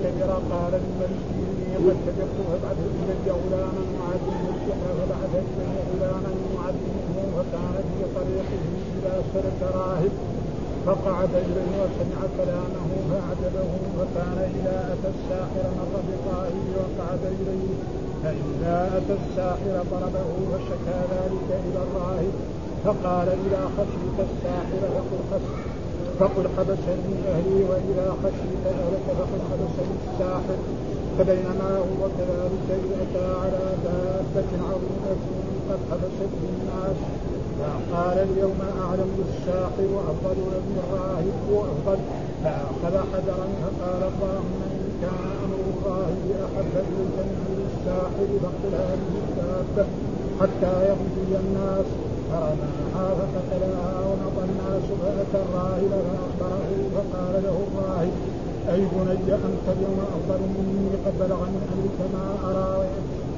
فلما كبر قال للملك اني قد كبرت فابعث الي غلاما يعلمه السحر فبعث الي غلاما يعلمه فكان في طريقه إلى سرك راهب فقعد اليه وسمع كلامه فاعجبه فكان اذا اتى الساحر مر بالراهب وقعد اليه فاذا اتى الساحر ضربه فشكى ذلك إلى الراهب فقال اذا خشيت الساحر فقل خشيت فقل حبسني أهلي واذا خشيت أهلك فقل حبسني الساحر فبينما هو كذلك أتى على دابة عظيمة قد حبست الناس. فقال اليوم أعلم الساحر وأفضل من الراهب وأفضل. فأخذ حجرا فقال اللهم إن كان أمر الراهب أحب إليك من الساحر فاقتل هذه الدابة حتى يمضي الناس. فرماها فقتلها فاتى الراهب فاخبره فقال له الراهب أي بني انت اليوم أفضل مني قد بلغني امرك ما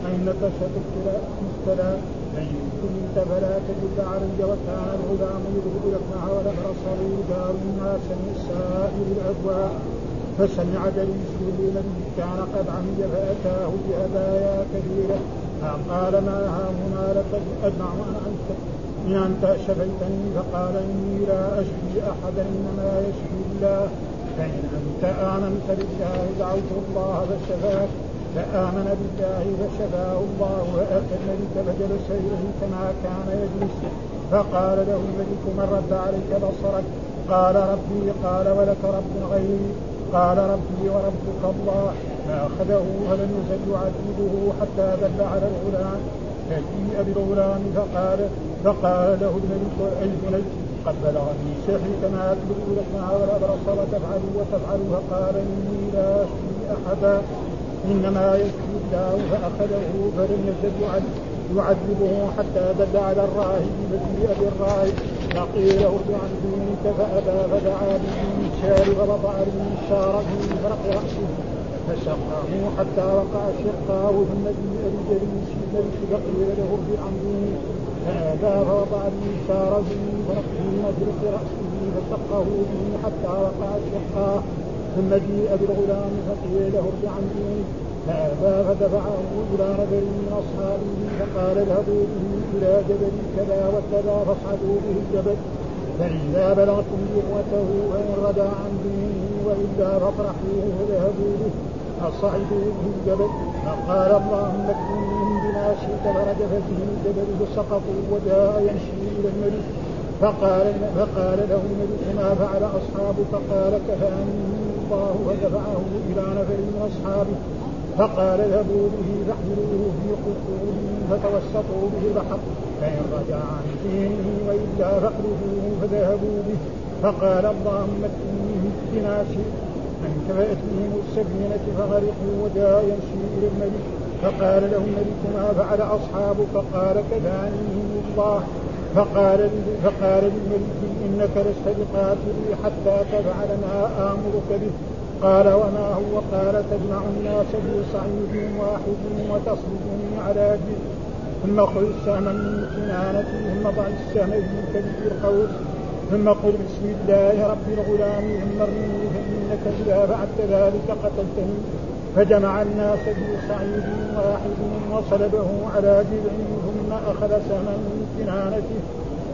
انك ستبتلى مبتلى فان كنت فلا تجد علي وكان الغلام يذهب يقنع والابرص رجال الناس من سائر الابواب فسمع جليس الذي كان قد عمي فأتاه بهدايا كثيره فقال ما ها هنا لقد أجمع أن من أنت شفيتني فقال إني لا أشفي أحدا إنما يشفي الله. فإن أنت آمنت بالله دعوت الله فشفاك فآمن بالله فشفاه الله وأتى الملك فجلس إليه كما كان يجلس. فقال له الملك من رد عليك بصرك؟ قال ربي قال ولك رب غيري. قال ربي وربك الله. فأخذه ولم يزل يعذبه حتى دل على الغلام. فجيء بالغلام فقال فقال له اي بني قد بلغني سحري كما تبدو لكما والابرص وتفعل وتفعل فقال اني لا اشفي احدا إنما يشفي الله فاخذه فلم يزل يعذبه حتى دل على الراهب فجيء بالراهب فقيل ارجع عن دينك فابى فدعا بالمنشار فوضع المنشار في فرق راسه فشقه حتى وقع شقاه ثم جيء بجليس الملك فقيل له ارجع عن دينك فابى فوضع المنشار في مجرق راسه فشقه به حتى وقع شقاه ثم جيء بالغلام فقيل له ارجع عن دينك فابى فدفعه إلى نفر من أصحابه فقال اذهبوا به إلى جبل كذا وكذا فاصعدوا به الجبل. فإذا بلغتم ذروته فإن رجع عن دينه وإلا فاطرحوه فذهبوا به. فصعدوا به الجبل فقال اللهم اكفنهم بما شئت فرجف به الجبل فسقطوا وجاء يمشي إلى الملك فقال فقال له الملك ما فعل أصحابك؟ قال كفاني الله ودفعه إلى نفر من أصحابه. فقال اذهبوا به فاحملوه في قصورهم فتوسطوا به البحر. فإن رجع عن دينه وإلا فاقذفوه فذهبوا به. فقال اللهم اتني بما شئت. فانكفأت بهم السفينة فغرقوا وجاء يمشي إلى الملك. فقال له الملك ما فعل أصحابك؟ قال كفانيهم الله. فقال فقال للملك إنك لست بقاتلي حتى تفعل ما آمرك به. قال وما هو؟ قال تجمع الناس في صعيد واحد وتصرفني على جد ثم خذ السهم من كنانتي ثم ضع السهم في كبد القوس. ثم قل بسم الله رب الغلام ثم ارمني فإنك إذا فعلت ذلك قتلتني فجمع الناس في صعيد واحد وصلبه على جذعه ثم أخذ سهما من كنانته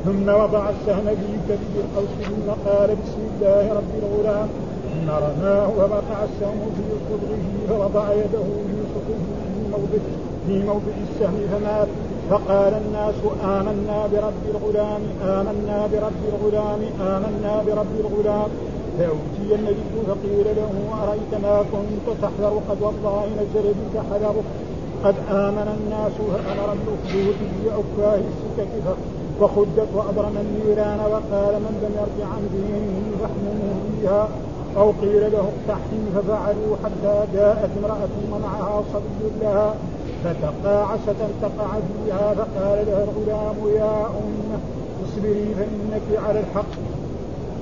ثم وضع السهم في كبد القوس ثم قال بسم الله رب الغلام ثم رماه ووقع السهم في صدره فوضع يده في صدره في موضع السهم فمات. فقال الناس آمنا برب الغلام آمنا برب الغلام آمنا برب الغلام. فأوتي النبي فقيل له أرأيت ما كنت تحذر قد والله نزل بك حذرك قد آمن الناس فأمر الأخدود بأفواه السكك وخدت وأبرم النيران. وقال من لم يرجع عن دينه فاحمله فيها؟ أو قيل له اقتحم ففعلوا حتى جاءت امرأة ومعها صبي لها. فتقاعست تقع فيها فقال لها الغلام يا أمه اصبري فإنك على الحق.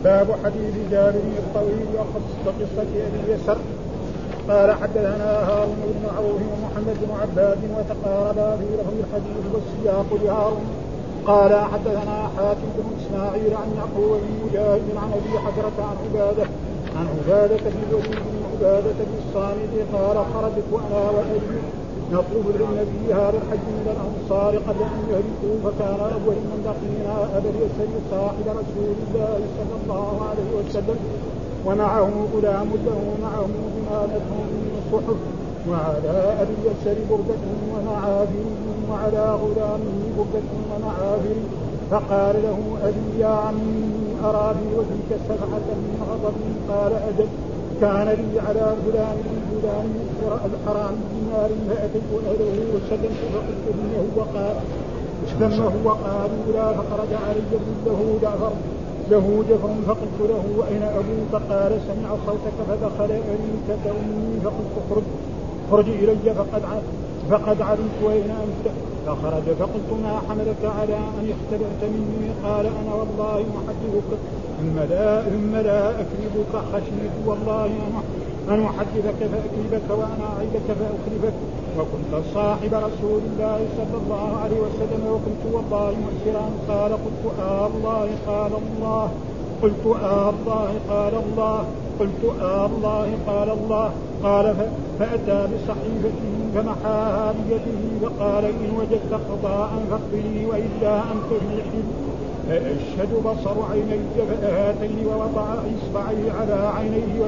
باب حديث جابر الطويل وقصة أبي يسر. قال حدثنا هارون بن معروف ومحمد بن عباد وتقاربا في لفظ الحديث والسياق لهارون. قال حدثنا حاتم بن إسماعيل عن يعقوب بن مجاهد عن أبي حجرة عن عبادة عن عبادة بن بن عبادة بن الصامت قال خرجت وأنا وأبي نطلب للنبي هذا الحج من الأنصار قبل أن يهلكوا فكان أول من لقينا ابا اليسر صاحب رسول الله صلى الله عليه وسلم. ومعه غلام له معه بمالته من الصحف وعلى أبي اليسر برده ومعافر وعلى غلامه برده ومعافر فقال له أبي يا عمي أرى في وجهك سبعة من غضب؟ قال أجل كان لي على غلام غلام الحرام دينار فاتيت اهله وسلمت فقلت انه وقال اشتمه وقالوا لا فخرج علي له جعفر له جفر فقلت له وأين أبوك؟ قال سمع صوتك فدخل اريك كأمي فقلت اخرج اخرج إلي فقد فقد علمت اين أنت. فخرج فقلت ما حملك على أن اختبأت مني؟ قال أنا والله محدثك ثم لا ثم لا أكذبك خشيت والله أن أن أحدثك فأكذبك وأنا أعيدك فأخلفك. وكنت صاحب رسول الله صلى الله عليه وسلم وكنت والله مؤسرا قال قلت آه الله قال الله. قلت آه الله قال الله. قلت آه الله قال الله. قال فأتى بصحيفته فمحاها بيده فقال إن وجدت قضاء فاقبلي وإلا أنت في حل فأشهد بصر عيني فهاتين ووضع إصبعيه على عينيه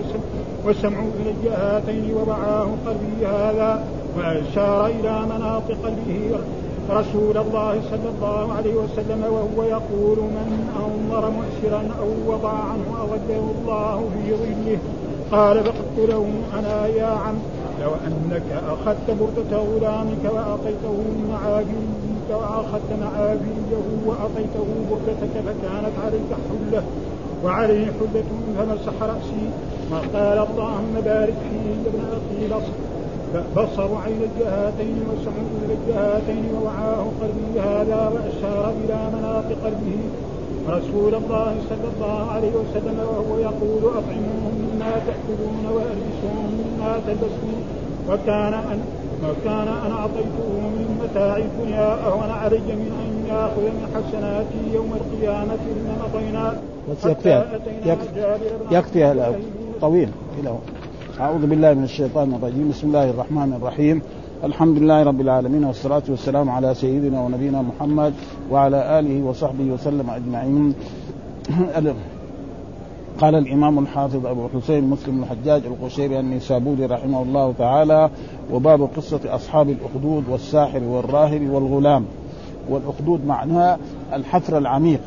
وسمع إلي هاتين ووعاه قلبي هذا وأشار إلى مناط قلبه رسول الله صلى الله عليه وسلم وهو يقول من أنظر مؤسرا أو وضع عنه أغده الله في ظله. قال فقلت له أنا يا عم لو أنك أخذت بردة غلامك وأعطيته من معاجيك وأخذت معاجيه وأعطيته بردتك فكانت عليك حلة. وعليه حلة فمسح رأسي وقال اللهم بارك فيه ابن أخي بصر. بصر عين الجهاتين وسمع الجهاتين ووعاه قلبي. هذا وأشار إلى مناط قلبه. رسول الله صلى الله عليه وسلم وهو يقول أطعموهم مما تأكلون وألبسوهم مما تلبسون. وكان أن وكان أنا أعطيته من متاع الدنيا أهون علي من أن يأخذ من حسناتي يوم القيامة إن مضينا. بس يكفي يكفي, يكفي طويل. إلى أعوذ بالله من الشيطان الرجيم. بسم الله الرحمن الرحيم. الحمد لله رب العالمين والصلاة والسلام على سيدنا ونبينا محمد وعلى آله وصحبه وسلم أجمعين. قال الإمام الحافظ أبو حسين مسلم الحجاج القشيري النسابوري رحمه الله تعالى وباب قصة أصحاب الأخدود والساحر والراهب والغلام. والأخدود معناها الحفر العميق.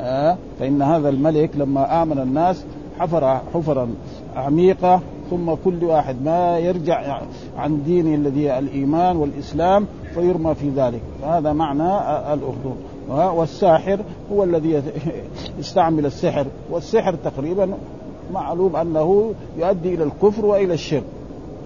آه فإن هذا الملك لما آمن الناس حفر حفرا عميقة ثم كل واحد ما يرجع عن دينه الذي الإيمان والإسلام فيرمى في ذلك. فهذا معنى الأخدود. والساحر هو الذي يستعمل السحر. والسحر تقريبا معلوم أنه يؤدي إلى الكفر وإلى الشرك.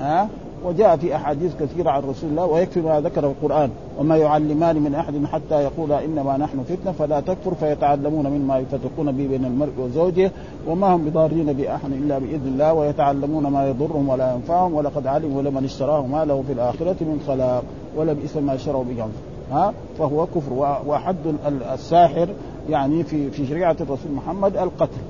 ها وجاء في أحاديث كثيرة عن رسول الله ويكفي ما ذكره القرآن. وما يعلمان من أحد حتى يقولا إنما نحن فتنة فلا تكفر فيتعلمون مما يفتقون به بين المرء وزوجه وما هم بضارين بأحد إلا بإذن الله ويتعلمون ما يضرهم ولا ينفعهم ولقد علموا لمن اشتراه ما له في الآخرة من خلاق ولبئس ما شروا به ها؟ فهو كفر وحد الساحر يعني في في شريعة الرسول محمد القتل.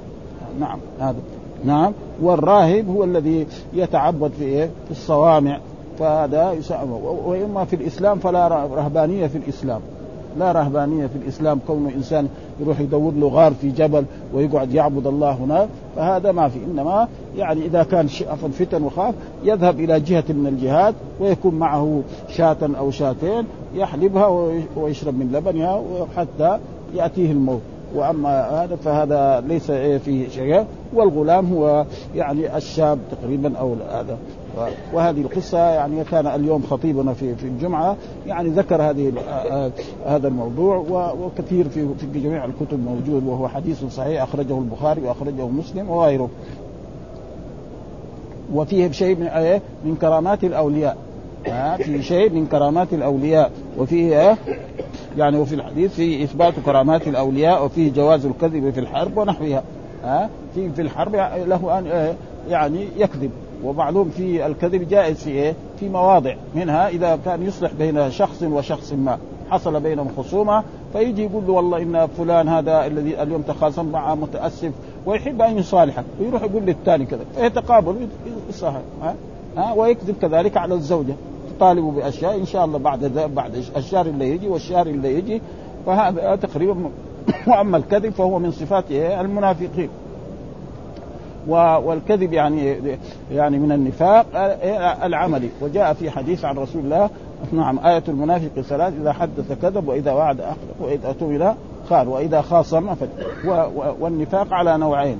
نعم هذا. نعم. والراهب هو الذي يتعبد في إيه؟ في الصوامع. فهذا يسمى وإما في الإسلام فلا رهبانية في الإسلام. لا رهبانية في الإسلام. كونه إنسان يروح يدور له غار في جبل ويقعد يعبد الله هناك فهذا ما في. إنما يعني إذا كان فتن وخاف يذهب إلى جهة من الجهات ويكون معه شاة أو شاتين يحلبها ويشرب من لبنها حتى يأتيه الموت. وأما هذا فهذا ليس فيه شيء. والغلام هو يعني الشاب تقريبا أو هذا. وهذه القصة يعني كان اليوم خطيبنا في في الجمعة يعني ذكر هذه هذا الموضوع وكثير في في جميع الكتب موجود وهو حديث صحيح أخرجه البخاري وأخرجه مسلم وغيره. وفيه شيء من إيه من كرامات الأولياء. في شيء من كرامات الأولياء. وفيه يعني وفي الحديث في إثبات كرامات الأولياء وفيه جواز الكذب في الحرب ونحوها. ها؟ في في الحرب له أن آه، يعني يكذب. ومعلوم في الكذب جائز في إيه؟ في مواضع. منها إذا كان يصلح بين شخص وشخص ما. حصل بينهم خصومة فيجي يقول له والله إن فلان هذا الذي اليوم تخاصم معه متأسف ويحب أن يصالحك. ويروح يقول للثاني كذا. فيتقابل يصالح. ها؟ ويكذب كذلك على الزوجة. تطالبه بأشياء إن شاء الله بعد بعد الشهر اللي يجي والشهر اللي يجي. فهذا تقريبا واما الكذب فهو من صفات المنافقين. والكذب يعني يعني من النفاق العملي. وجاء في حديث عن رسول الله نعم آية المنافق ثلاث إذا حدث كذب وإذا وعد أخلق وإذا أتمن خان وإذا خاصم والنفاق على نوعين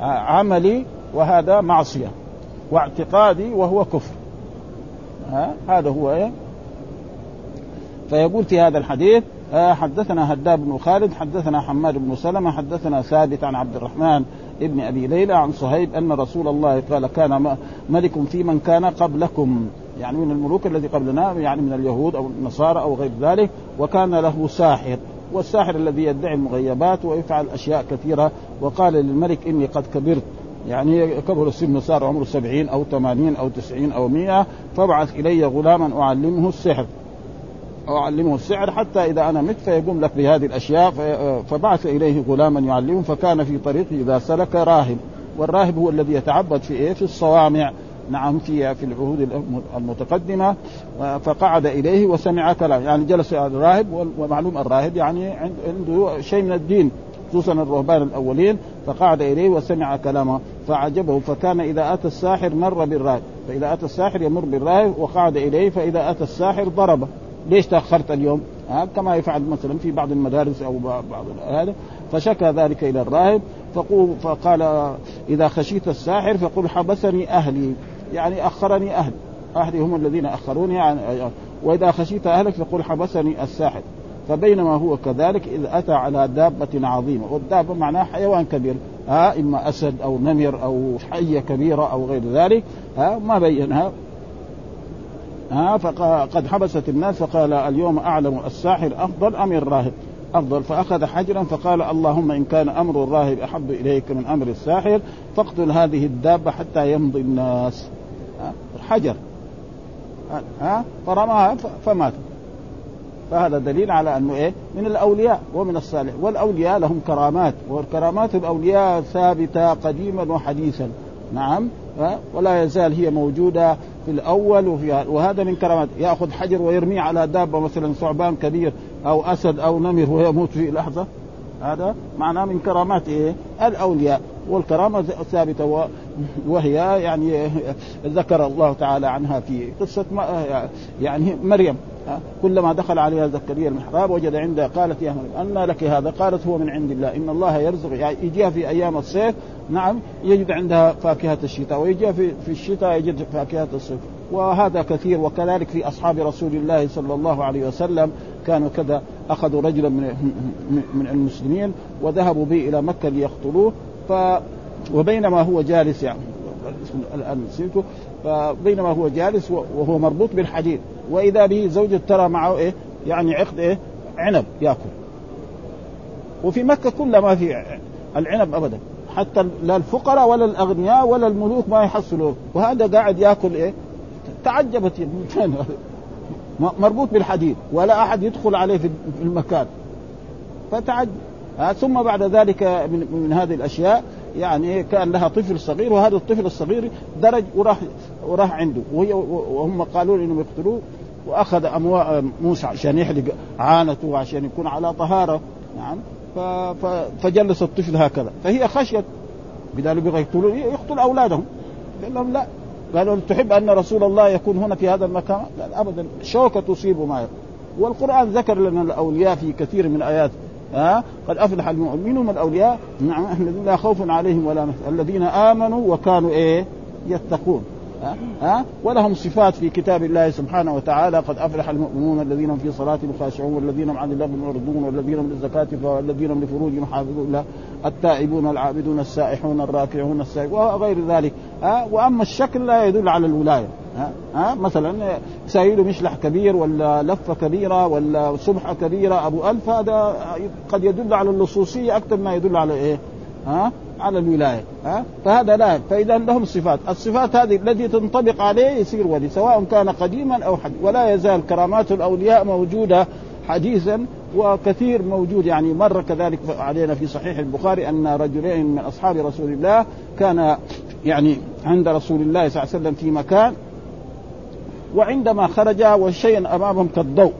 عملي وهذا معصية واعتقادي وهو كفر. ها؟ هذا هو إيه؟ فيقول في هذا الحديث حدثنا هداب بن خالد حدثنا حماد بن سلمة حدثنا ثابت عن عبد الرحمن ابن أبي ليلى عن صهيب أن رسول الله قال كان ملك في من كان قبلكم. يعني من الملوك الذي قبلنا يعني من اليهود أو النصارى أو غير ذلك وكان له ساحر والساحر الذي يدعي المغيبات ويفعل أشياء كثيرة وقال للملك إني قد كبرت. يعني كبر السن صار عمره سبعين أو ثمانين أو تسعين أو مئة فابعث إلي غلاما أعلمه السحر. أعلمه السحر حتى إذا أنا مت فيقوم لك بهذه الأشياء فبعث إليه غلاما يعلمه فكان في طريقه إذا سلك راهب. والراهب هو الذي يتعبد في إيه؟ في الصوامع. نعم في في العهود المتقدمة. فقعد إليه وسمع كلام. يعني جلس الراهب ومعلوم الراهب يعني عنده شيء من الدين خصوصا الرهبان الأولين. فقعد إليه وسمع كلامه. فعجبه فكان إذا أتى الساحر مر بالراهب. فإذا أتى الساحر يمر بالراهب وقعد إليه فإذا أتى الساحر ضربه. ليش تأخرت اليوم؟ ها كما يفعل مثلا في بعض المدارس أو بعض هذا. فشكى ذلك إلى الراهب فقول فقال إذا خشيت الساحر فقل حبسني أهلي. يعني أخرني أهلي أهلي هم الذين أخروني يعني وإذا خشيت أهلك فقل حبسني الساحر. فبينما هو كذلك إذ أتى على دابة عظيمة والدابة معناها حيوان كبير. ها إما أسد أو نمر أو حية كبيرة أو غير ذلك. ها ما بينها. ها فقد حبست الناس فقال اليوم أعلم الساحر أفضل أم الراهب؟ أفضل. فأخذ حجرا فقال اللهم إن كان أمر الراهب أحب إليك من أمر الساحر فاقتل هذه الدابة حتى يمضي الناس. حجر. ها فرماها فمات. فهذا دليل على أنه إيه؟ من الأولياء ومن الصالح. والأولياء لهم كرامات والكرامات الأولياء ثابتة قديما وحديثا. نعم. ولا يزال هي موجودة في الأول وفي وهذا من كرامات. يأخذ حجر ويرميه على دابة مثلا ثعبان كبير أو أسد أو نمر ويموت في لحظة. هذا معناه من كرامات إيه؟ الأولياء والكرامة ثابته وهي يعني ذكر الله تعالى عنها في قصة يعني مريم. كلما دخل عليها زكريا المحراب وجد عندها قالت يا مريم أن لك هذا؟ قالت هو من عند الله إن الله يرزق يعني يجيها في أيام الصيف نعم يجد عندها فاكهة الشتاء ويجيها في, في الشتاء يجد فاكهة الصيف. وهذا كثير وكذلك في أصحاب رسول الله صلى الله عليه وسلم كانوا كذا. أخذوا رجلا من من المسلمين وذهبوا به إلى مكة ليقتلوه. ف وبينما هو جالس يعني الان نسيته فبينما هو جالس وهو مربوط بالحديد. وإذا به زوجة ترى معه إيه؟ يعني عقد إيه؟ عنب يأكل. وفي مكة كلها ما في العنب ابدا. حتى لا الفقراء ولا الأغنياء ولا الملوك ما يحصلوا وهذا قاعد يأكل إيه؟ تعجبت فين مربوط بالحديد ولا أحد يدخل عليه في المكان. فتعجب ثم بعد ذلك من, من هذه الأشياء يعني كان لها طفل صغير وهذا الطفل الصغير درج وراح وراح عنده. وهي وهم قالوا إنهم يقتلوه وأخذ اموال موسى عشان يحلق عانته عشان يكون على طهارة. نعم. فجلس الطفل هكذا. فهي خشيت. بدال يبغى يقتلوا يقتل أولادهم. قال لهم لا قالوا تحب أن رسول الله يكون هنا في هذا المكان؟ قال ابدا. شوكة تصيب ما والقرآن ذكر لنا الأولياء في كثير من ايات ها؟ قد أفلح المؤمنون الأولياء. نعم الذين لا خوف عليهم ولا الذين آمنوا وكانوا إيه؟ يتقون. ها؟ ولهم صفات في كتاب الله سبحانه وتعالى قد أفلح المؤمنون الذين في صلاتهم خاشعون والذين عن الله معرضون والذين من الزكاه والذين لفروجهم حافظون التائبون العابدون السائحون الراكعون السائحون وغير ذلك ها؟ وأما الشكل لا يدل على الولاية ها, ها؟ مثلا سايله مشلح كبير ولا لفة كبيرة ولا سبحه كبيرة أبو ألف هذا قد يدل على اللصوصية أكثر ما يدل على إيه؟ ها؟ على الولاية ها؟ فهذا لا فإذا لهم صفات الصفات هذه التي تنطبق عليه يصير ولي سواء كان قديما أو حديث ولا يزال كرامات الأولياء موجودة حديثا وكثير موجود. يعني مر كذلك علينا في صحيح البخاري أن رجلين من أصحاب رسول الله كان يعني عند رسول الله صلى الله عليه وسلم في مكان وعندما خرج والشيء أمامهم كالضوء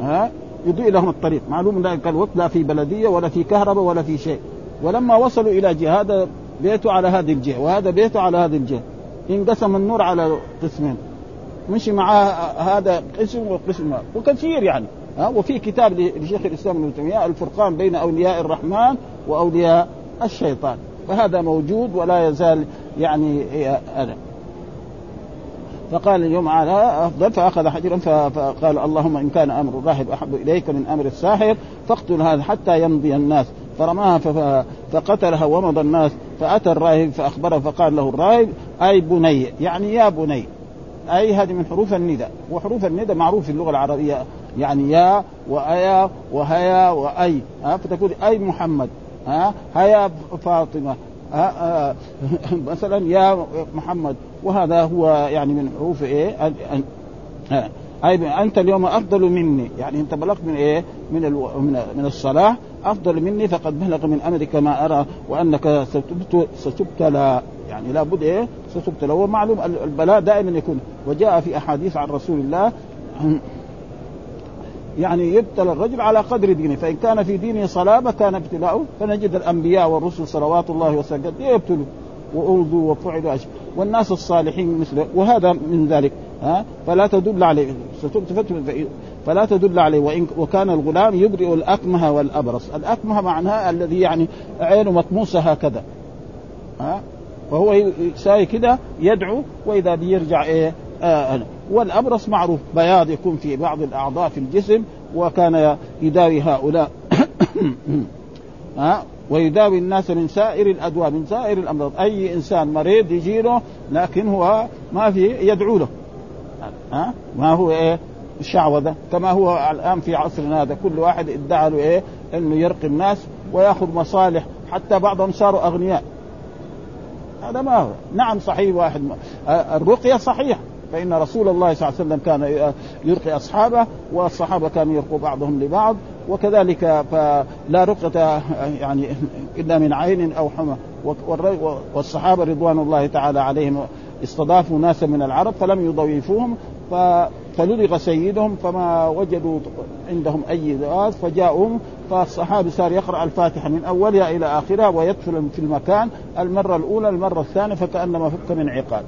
ها؟ يضيء لهم الطريق. معلوم ذلك الوقت لا في بلدية ولا في كهرباء ولا في شيء. ولما وصلوا إلى جهة هذا بيته على هذه الجهة وهذا بيته على هذه الجهة. انقسم النور على قسمين. مشي معاه هذا قسم وقسم وكثير يعني. ها وفي كتاب لشيخ الإسلام ابن تيمية الفرقان بين أولياء الرحمن وأولياء الشيطان. فهذا موجود ولا يزال يعني هذا فقال اليوم على أفضل فأخذ حجرا فقال اللهم إن كان أمر الراهب أحب إليك من أمر الساحر فاقتل هذا حتى يمضي الناس. فرماها فقتلها ومضى الناس فأتى الراهب فأخبره فقال له الراهب أي بني يعني يا بني أي هذه من حروف النداء وحروف النداء معروف في اللغة العربية يعني يا وأيا وهيا وأي ها فتقول أي محمد ها هيا فاطمة ها مثلا يا محمد وهذا هو يعني من حروف إيه؟ أي أنت اليوم أفضل مني. يعني أنت بلغت من إيه؟ من من, من الصلاة أفضل مني فقد بلغ من أمرك ما أرى وأنك ستبتلى يعني لابد إيه؟ ستبتلى ومعلوم البلاء دائما يكون. وجاء في أحاديث عن رسول الله يعني يبتلى الرجل على قدر دينه. فإن كان في دينه صلابة كان ابتلاؤه. فنجد الأنبياء والرسل صلوات الله وسلامه يبتلوا. وأوذوا وفعلوا أشياء والناس الصالحين مثله. وهذا من ذلك. ها؟ فلا تدل عليه. فلا تدل عليه. وإن وكان الغلام يبرئ الأكمه والأبرص. الأكمه معناها الذي يعني عينه مطموسة هكذا. ها؟ وهو يساوي كده يدعو وإذا بيرجع إيه؟ آه والأبرص معروف. بياض يكون في بعض الأعضاء في الجسم وكان يداوي هؤلاء. ها؟ ويداوي الناس من سائر الادواء من سائر الأمراض. أي إنسان مريض يجي له لكن هو ما في يدعو له. ها؟ ما هو إيه؟ الشعوذة. كما هو الآن في عصرنا هذا كل واحد ادعى له إيه؟ إنه يرقي الناس ويأخذ مصالح. حتى بعضهم صاروا أغنياء. هذا ما هو. نعم صحيح واحد. الرقية صحيح. فإن رسول الله صلى الله عليه وسلم كان يرقي أصحابه والصحابة كانوا يرقوا بعضهم لبعض وكذلك فلا رقة يعني إلا من عين أو حمى. والصحابة رضوان الله تعالى عليهم استضافوا ناسا من العرب فلم يضيفوهم فلدغ سيدهم فما وجدوا عندهم أي ذوات فجاءهم فالصحابي صار يقرأ الفاتحة من أولها إلى آخرها ويدخل في المكان المرة الأولى المرة الثانية فكأنما فك من عقال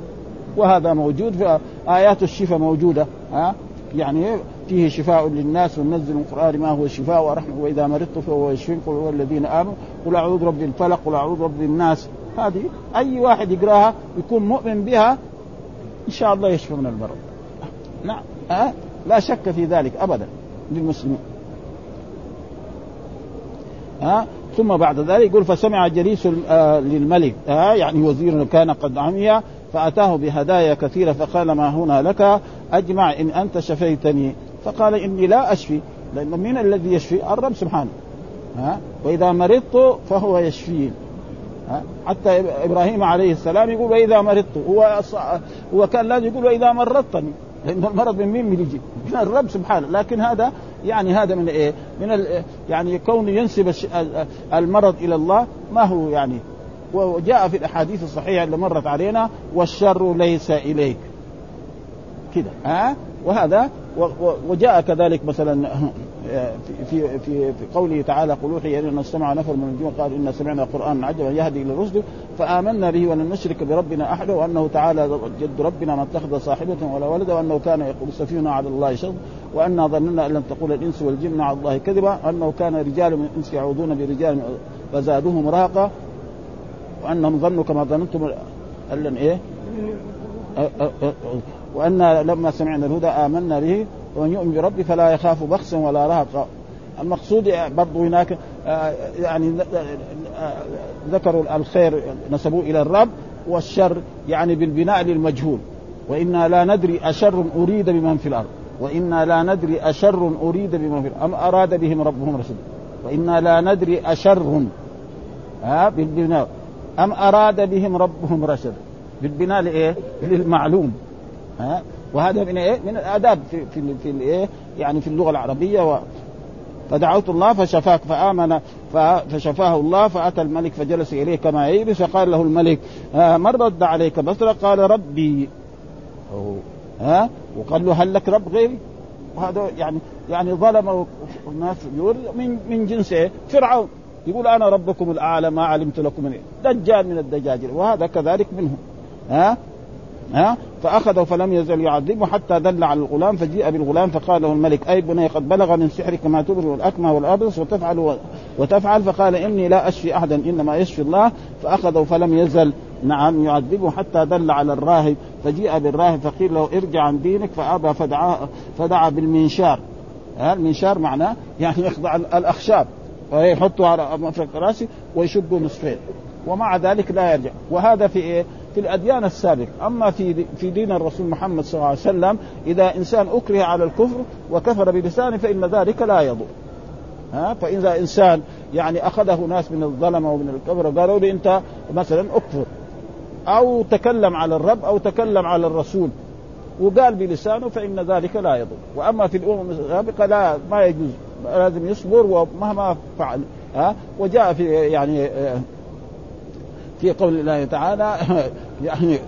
وهذا موجود في آيات الشفاء موجودة ها؟ يعني فيه شفاء للناس وننزل من القرآن ما هو شفاء ورحمة وإذا مرضت فهو يشفين قل هو الذين آمنوا قل أعوذ برب الفلق قل أعوذ برب الناس. هذه أي واحد يقراها يكون مؤمن بها إن شاء الله يشفى من المرض نعم. ها؟ لا شك في ذلك ابدا للمسلمين. ها؟ ثم بعد ذلك يقول فسمع جليس للملك. ها؟ يعني وزير كان قد عمي فأتاه بهدايا كثيرة فقال ما هنا لك؟ أجمع إن أنت شفيتني. فقال إني لا أشفي لأن من الذي يشفي؟ الرب سبحانه. ها؟ وإذا مرضت فهو يشفين؟ حتى إبراهيم عليه السلام يقول وإذا مرضت. هو هو كان لازم يقول وإذا مرضتني. لأن المرض من مين بيجي؟ من الرب سبحانه. لكن هذا يعني هذا من إيه؟ من يعني كونه ينسب المرض إلى الله ما هو يعني؟ وجاء في الأحاديث الصحيحة اللي مرت علينا والشر ليس إليك. كده ها؟ وهذا وجاء كذلك مثلا في في في قوله تعالى قل أوحي الينا استمع نفر من الجن قال إنا سمعنا قرانا عجبا يهدي إلى الرشد فآمنا به ولن نشرك بربنا أحدا وأنه تعالى جد ربنا ما اتخذ صاحبة ولا ولدا وأنه كان يقول سفينا على الله شر وأنا ظننا أن لن تقول الإنس والجن على الله كذبا وأنه كان رجال من الإنس يعوذون برجال فزادوهم رهقا وأنهم ظنوا كما ظننتم أن إيه؟ وأن لما سمعنا الهدى آمنا به ومن يؤمن بربه فلا يخاف بخسا ولا رهقا المقصود برضو هناك يعني ذكروا الخير نسبوه إلى الرب والشر يعني بالبناء للمجهول. وإنا لا ندري أشر أريد بمن في الأرض. وإنا لا ندري أشر أريد بمن في الأرض. أم أراد بهم ربهم رشدا. وإنا لا ندري أشر ها بالبناء. أم أراد بهم ربهم رشدا. بالبناء لإيه؟ للمعلوم ها وهذا من إيه؟ من الآداب في في, في الإيه؟ يعني في اللغة العربية و فدعوت الله فشفاك فامن فشفاه الله فأتى الملك فجلس إليه كما يجلس فقال له الملك آه من رد عليك بصرك قال ربي ها وقال له هل لك رب غيري؟ وهذا يعني يعني ظلم الناس يقول من من جنس إيه؟ فرعون يقول أنا ربكم الأعلى ما علمت لكم من إيه؟ دجال من الدجاجل وهذا كذلك منهم ها ها؟ فأخذه فلم يزل يعذبه حتى دل على الغلام فجيء بالغلام فقال له الملك أي بني قد بلغ من سحرك ما تبرئ الأكمه والأبرص وتفعل وتفعل؟ فقال إني لا أشفي أحدا إنما يشفي الله. فأخذه فلم يزل نعم يعذبه حتى دل على الراهب. فجيء بالراهب فقيل له ارجع عن دينك فأبى فدعا فدعا بالمنشار. ها؟ المنشار معناه يعني يخضع الأخشاب ويحطه على مفرق رأسه ويشقه نصفين ومع ذلك لا يرجع. وهذا في إيه؟ في الأديان السابقة، أما في في دين الرسول محمد صلى الله عليه وسلم إذا إنسان أكره على الكفر وكفر بلسانه فإن ذلك لا يضر. ها؟ فاذا إنسان يعني أخذه ناس من الظلمه ومن الكفر قالوا له أنت مثلا أكفر. أو تكلم على الرب أو تكلم على الرسول وقال بلسانه فإن ذلك لا يضر، وأما في الأمم السابقة لا ما يجوز لازم يصبر ومهما فعل. ها؟ وجاء في يعني في قول الله تعالى يعني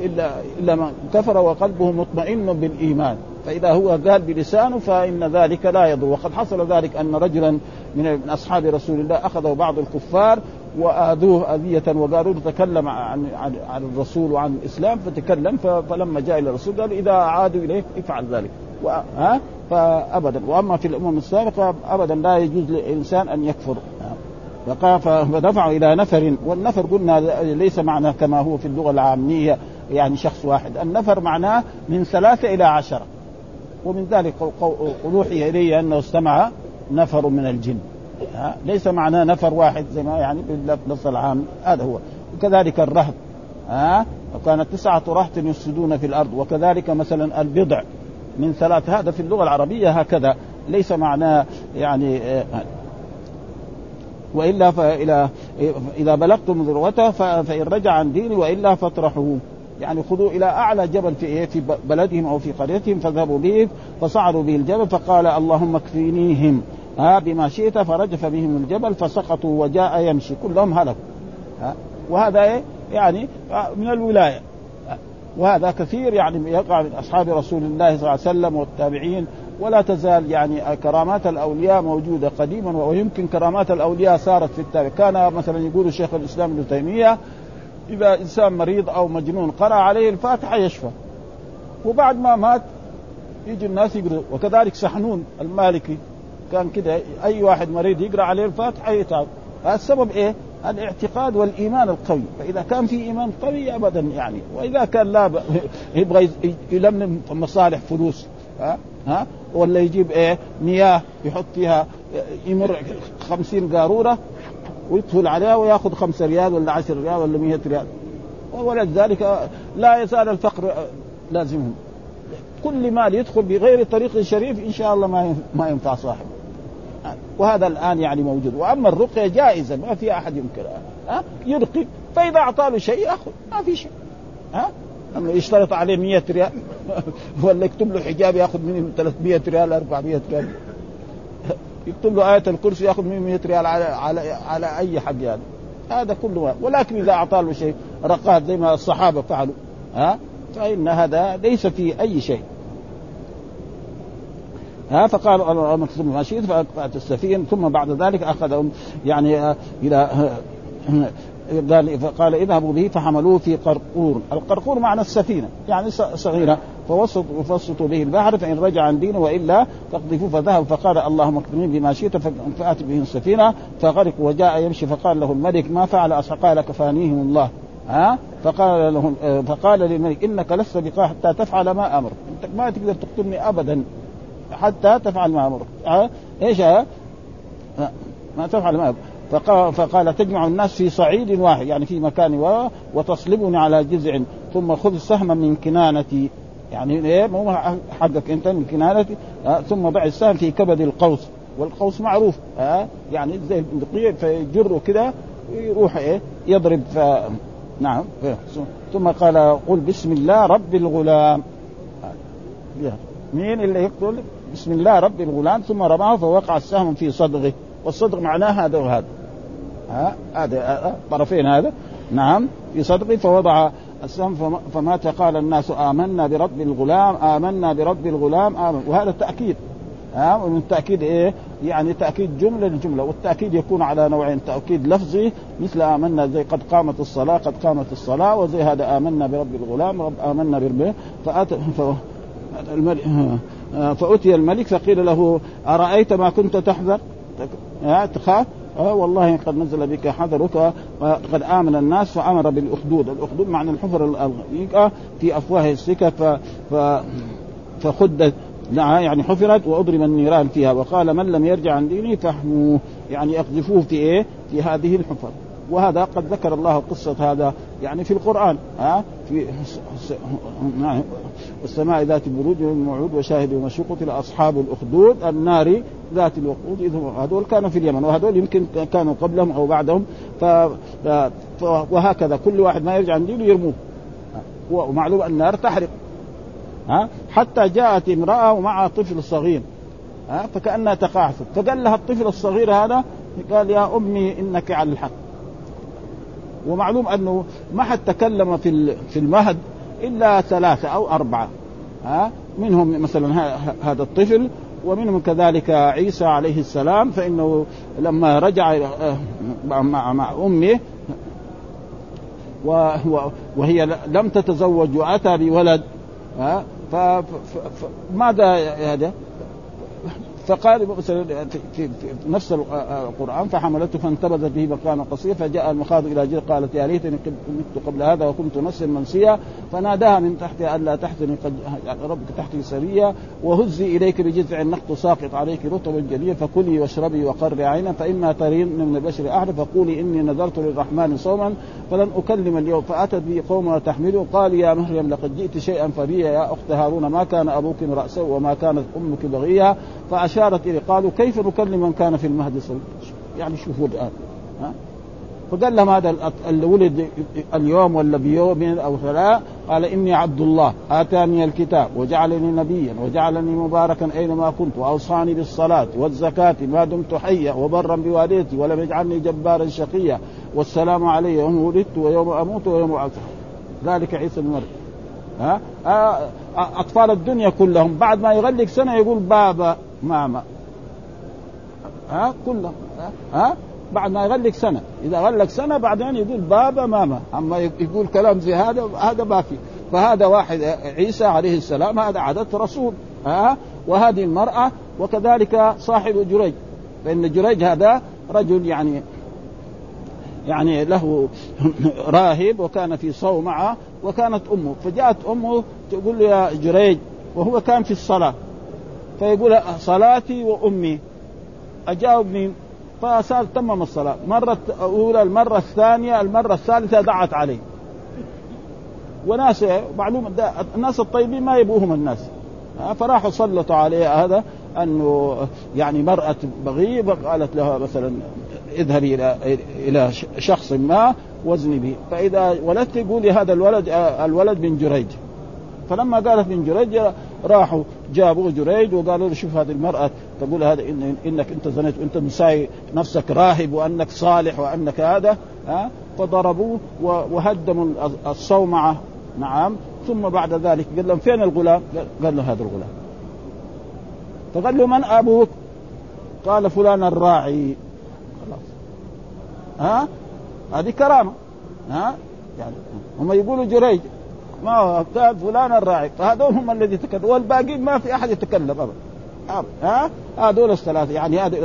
إلا إلا من كفر وقلبه مطمئن بالإيمان. فإذا هو قال بلسانه فإن ذلك لا يضر. وقد حصل ذلك أن رجلا من أصحاب رسول الله أخذه بعض الكفار وآذوه أذية وقالوا تكلم عن عن, عن الرسول وعن الإسلام فتكلم فلما جاء إلى الرسول قال إذا عادوا إليك افعل ذلك. ها؟ فأبدا. وأما في الأمم السابقة ابدا لا يجوز للإنسان أن يكفر. فدفعوا إلى نفر والنفر قلنا ليس معناه كما هو في اللغة العامية يعني شخص واحد. النفر معناه من ثلاثة إلى عشرة. ومن ذلك أوحي إلي أنه استمع نفر من الجن. ليس معناه نفر واحد زي ما يعني باللفظ العام. هذا هو. وكذلك الرهب ها؟ وكانت تسعة رهط يفسدون في الأرض. وكذلك مثلا البضع من ثلاث هذا في اللغة العربية هكذا. ليس معناه يعني وإلا فإلى إذا بلغتم ذروته فإن رجع عن ديني وإلا فاطرحوه. يعني خذوا إلى أعلى جبل في إيه؟ في بلدهم أو في قريتهم فذهبوا به. فصعدوا به الجبل فقال اللهم اكفينيهم. ها بما شئت فرجف بهم الجبل فسقطوا وجاء يمشي. كلهم هلكوا. وهذا إيه؟ يعني من الولاية. وهذا كثير يعني يقع من أصحاب رسول الله صلى الله عليه وسلم والتابعين ولا تزال يعني كرامات الأولياء موجودة قديما ويمكن كرامات الأولياء صارت في التاريخ. كان مثلا يقول شيخ الإسلام ابن تيمية إذا إنسان مريض أو مجنون قرأ عليه الفاتحة يشفى. وبعد ما مات يجي الناس يقرأ. وكذلك سحنون المالكي. كان كده أي واحد مريض يقرأ عليه الفاتحة يتعب. السبب إيه؟ الاعتقاد والإيمان القوي. فإذا كان في إيمان قوي ابدا يعني. وإذا كان لا يبغى يلمم مصالح فلوس. ها؟ ها؟ ولا يجيب إيه؟ مياه يحط فيها يمر خمسين قارورة ويدخل عليها وياخذ خمسة ريال ولا عشر ريال ولا مئة ريال. ولذلك لا يزال الفقر لازمهم. كل مال يدخل بغير طريق شريف إن شاء الله ما ما ينفع صاحبه. وهذا الآن يعني موجود. وأما الرقية جائزة ما في أحد ينكرها. ها؟ يرقي فإذا أعطى له شيء يأخذ ما في شيء. ها؟ أما يشترط عليه 100 ريال. ولا يكتب له حجاب ياخذ منه 300 ريال 400 ريال. يكتب له آية الكرسي ياخذ منه 100 ريال على على على أي حق يعني. هذا كله ولكن إذا أعطى له شيء رقات زي ما الصحابة فعلوا. ها؟ فإن هذا ليس في أي شيء. ها؟ فقال اللهم اكتب ما شئت فأتت السفينة ثم بعد ذلك أخذهم يعني إلى قال فقال اذهبوا به فحملوه في قرقور، القرقور معنى السفينة يعني صغيرة فوسطوا فوسطوا به البحر فإن رجع عن دينه وإلا فاقذفوه فذهب فقال اللهم اكرمني بما شئت فآت به السفينة فغرق وجاء يمشي فقال له الملك ما فعل قال كفانيهم الله. ها؟ فقال له فقال للملك إنك لست بقى حتى تفعل ما أمر أنت ما تقدر تقتلني ابدا حتى تفعل ما أمرك. ها؟ إيش؟ ها؟ ما تفعل ما أمر. فقال, فقال تجمع الناس في صعيد واحد يعني في مكان واحد وتصلبني على جذع ثم خذ سهما من كنانتي. يعني إيه؟ مو حقك أنت من كنانتي. آه ثم ضع السهم في كبد القوس. والقوس معروف. آه يعني زي البندقية فيجره كده يروح إيه؟ يضرب. ف... نعم. إيه. ثم قال قل بسم الله رب الغلام. مين اللي يقتل بسم الله رب الغلام؟ ثم رماه فوقع السهم في صدغه. والصدغ معناه هذا وهذا. ها هذا طرفين هذا. نعم في صدغه فوضع السهم فمات قال الناس آمنا برب الغلام آمنا برب الغلام آمن. وهذا تأكيد ها ومن التأكيد إيه؟ يعني تأكيد جملة لجملة والتأكيد يكون على نوعين تأكيد لفظي مثل آمنا زي قد قامت الصلاة قد قامت الصلاة وزي هذا آمنا برب الغلام رب آمنا برب فأت ف... الملك فأتي الملك فقيل له أرأيت ما كنت تحذر؟ تخاف؟ آه والله قد نزل بك حذرك وقد آمن الناس فأمر بالأخدود، الأخدود معنى الحفر في أفواه السكك ف... فخدت يعني حفرت واضرم النيران فيها. وقال من لم يرجع عن دينه فاحموه. يعني أقذفوه في إيه؟ في هذه الحفر. وهذا قد ذكر الله قصة هذا يعني في القرآن ها؟ في والسماء ذات البروج والموعود وشاهد ومشهود قتل أصحاب الأخدود النار ذات الوقود إذ هذول كانوا في اليمن وهذول يمكن كانوا قبلهم أو بعدهم ف... وهكذا كل واحد ما يرجع عن دينه يرموه. ومعلوم النار تحرق ها؟ حتى جاءت امرأة ومعها طفل صغير ها؟ فكأنها تقاعست فقال لها الطفل الصغير هذا قال يا أمي إنك على الحق. ومعلوم أنه ما حد تكلم في في المهد إلا ثلاثة أو أربعة ها؟ منهم مثلا هذا الطفل ومنهم كذلك عيسى عليه السلام فإنه لما رجع آه، مع, مع أمه وهي لم تتزوج وأتى بولد ها؟ فماذا هذا؟ فقال مثلا في, في, في نفس القرآن فحملته فانتبذت به مكانا قصير فجاء المخاض إلى جيل قالت يا ليتني مت قبل هذا وكنت نفسا منسيا فناداها من تحتها ألا تحزني قد يعني ربك تحتي سريا وهزي إليك بجذع النخل ساقط عليك رطبا جليا فكلي واشربي وقري عينا فإما ترين من البشر أحد فقولي إني نذرت للرحمن صوما فلن أكلم اليوم فأتت به قومها تحمله قال يا مريم لقد جئت شيئا فريا يا أخت هارون ما كان أبوك رأسا وما كانت أمك بغيا فاشارت إليه. قالوا كيف نكلم من كان في المهد صلب يعني شوفوا الآن ها؟ فقال لهم هذا اللي ولد اليوم ولا بيوم أو ثلاث قال إني عبد الله آتاني الكتاب وجعلني نبيا وجعلني مباركا أينما كنت وأوصاني بالصلاة والزكاة ما دمت حيا وبرا بوالدتي ولم يجعلني جبارا شقيا والسلام علي يوم ولدت ويوم أموت ويوم ابعث ذلك عيسى بن مريم. ها؟ أطفال الدنيا كلهم بعد ما يغلق سنة يقول بابا ماما ها كلهم ها بعد ما يغلق سنة. إذا غلق سنة بعدين يقول بابا ماما أما يقول كلام زي هذا هذا ما في. فهذا واحد عيسى عليه السلام هذا عدد رسول. ها؟ وهذه المرأة وكذلك صاحب جريج. فان جريج هذا رجل يعني يعني له راهب وكان في صومعة وكانت أمه. فجاءت أمه تقول له يا جريج وهو كان في الصلاة. فيقول صلاتي وأمي. أجاوب مين؟ فصار تمم الصلاة. مرة الاولى المرة الثانية المرة الثالثة دعت عليه وناس معلومة الناس الطيبين ما يبوهم الناس. فراحوا سلطوا عليه هذا أنه يعني مرأة بغي قالت لها مثلا اذهبي إلى إلى شخص ما وزني به. فإذا ولدت قولي هذا الولد الولد من جريج. فلما قالت من جريج راحوا جابوا جريج وقالوا له شوف هذه المرأة تقول هذا إن إنك أنت زنيت وأنت مساوي نفسك راهب وأنك صالح وأنك هذا ها؟ فضربوه وهدموا الصومعة. نعم. ثم بعد ذلك قال لهم فين الغلام؟ قال له هذا الغلام. فقال له من أبوك؟ قال فلان الراعي. خلاص. ها؟ هذه كرامة. ها؟ يعني هم يقولوا جريج. ما هو فلان الراعي. فهذول هم الذي تكلموا والباقيين ما في أحد يتكلم ابدا. ها؟ هذول الثلاثة. يعني هذا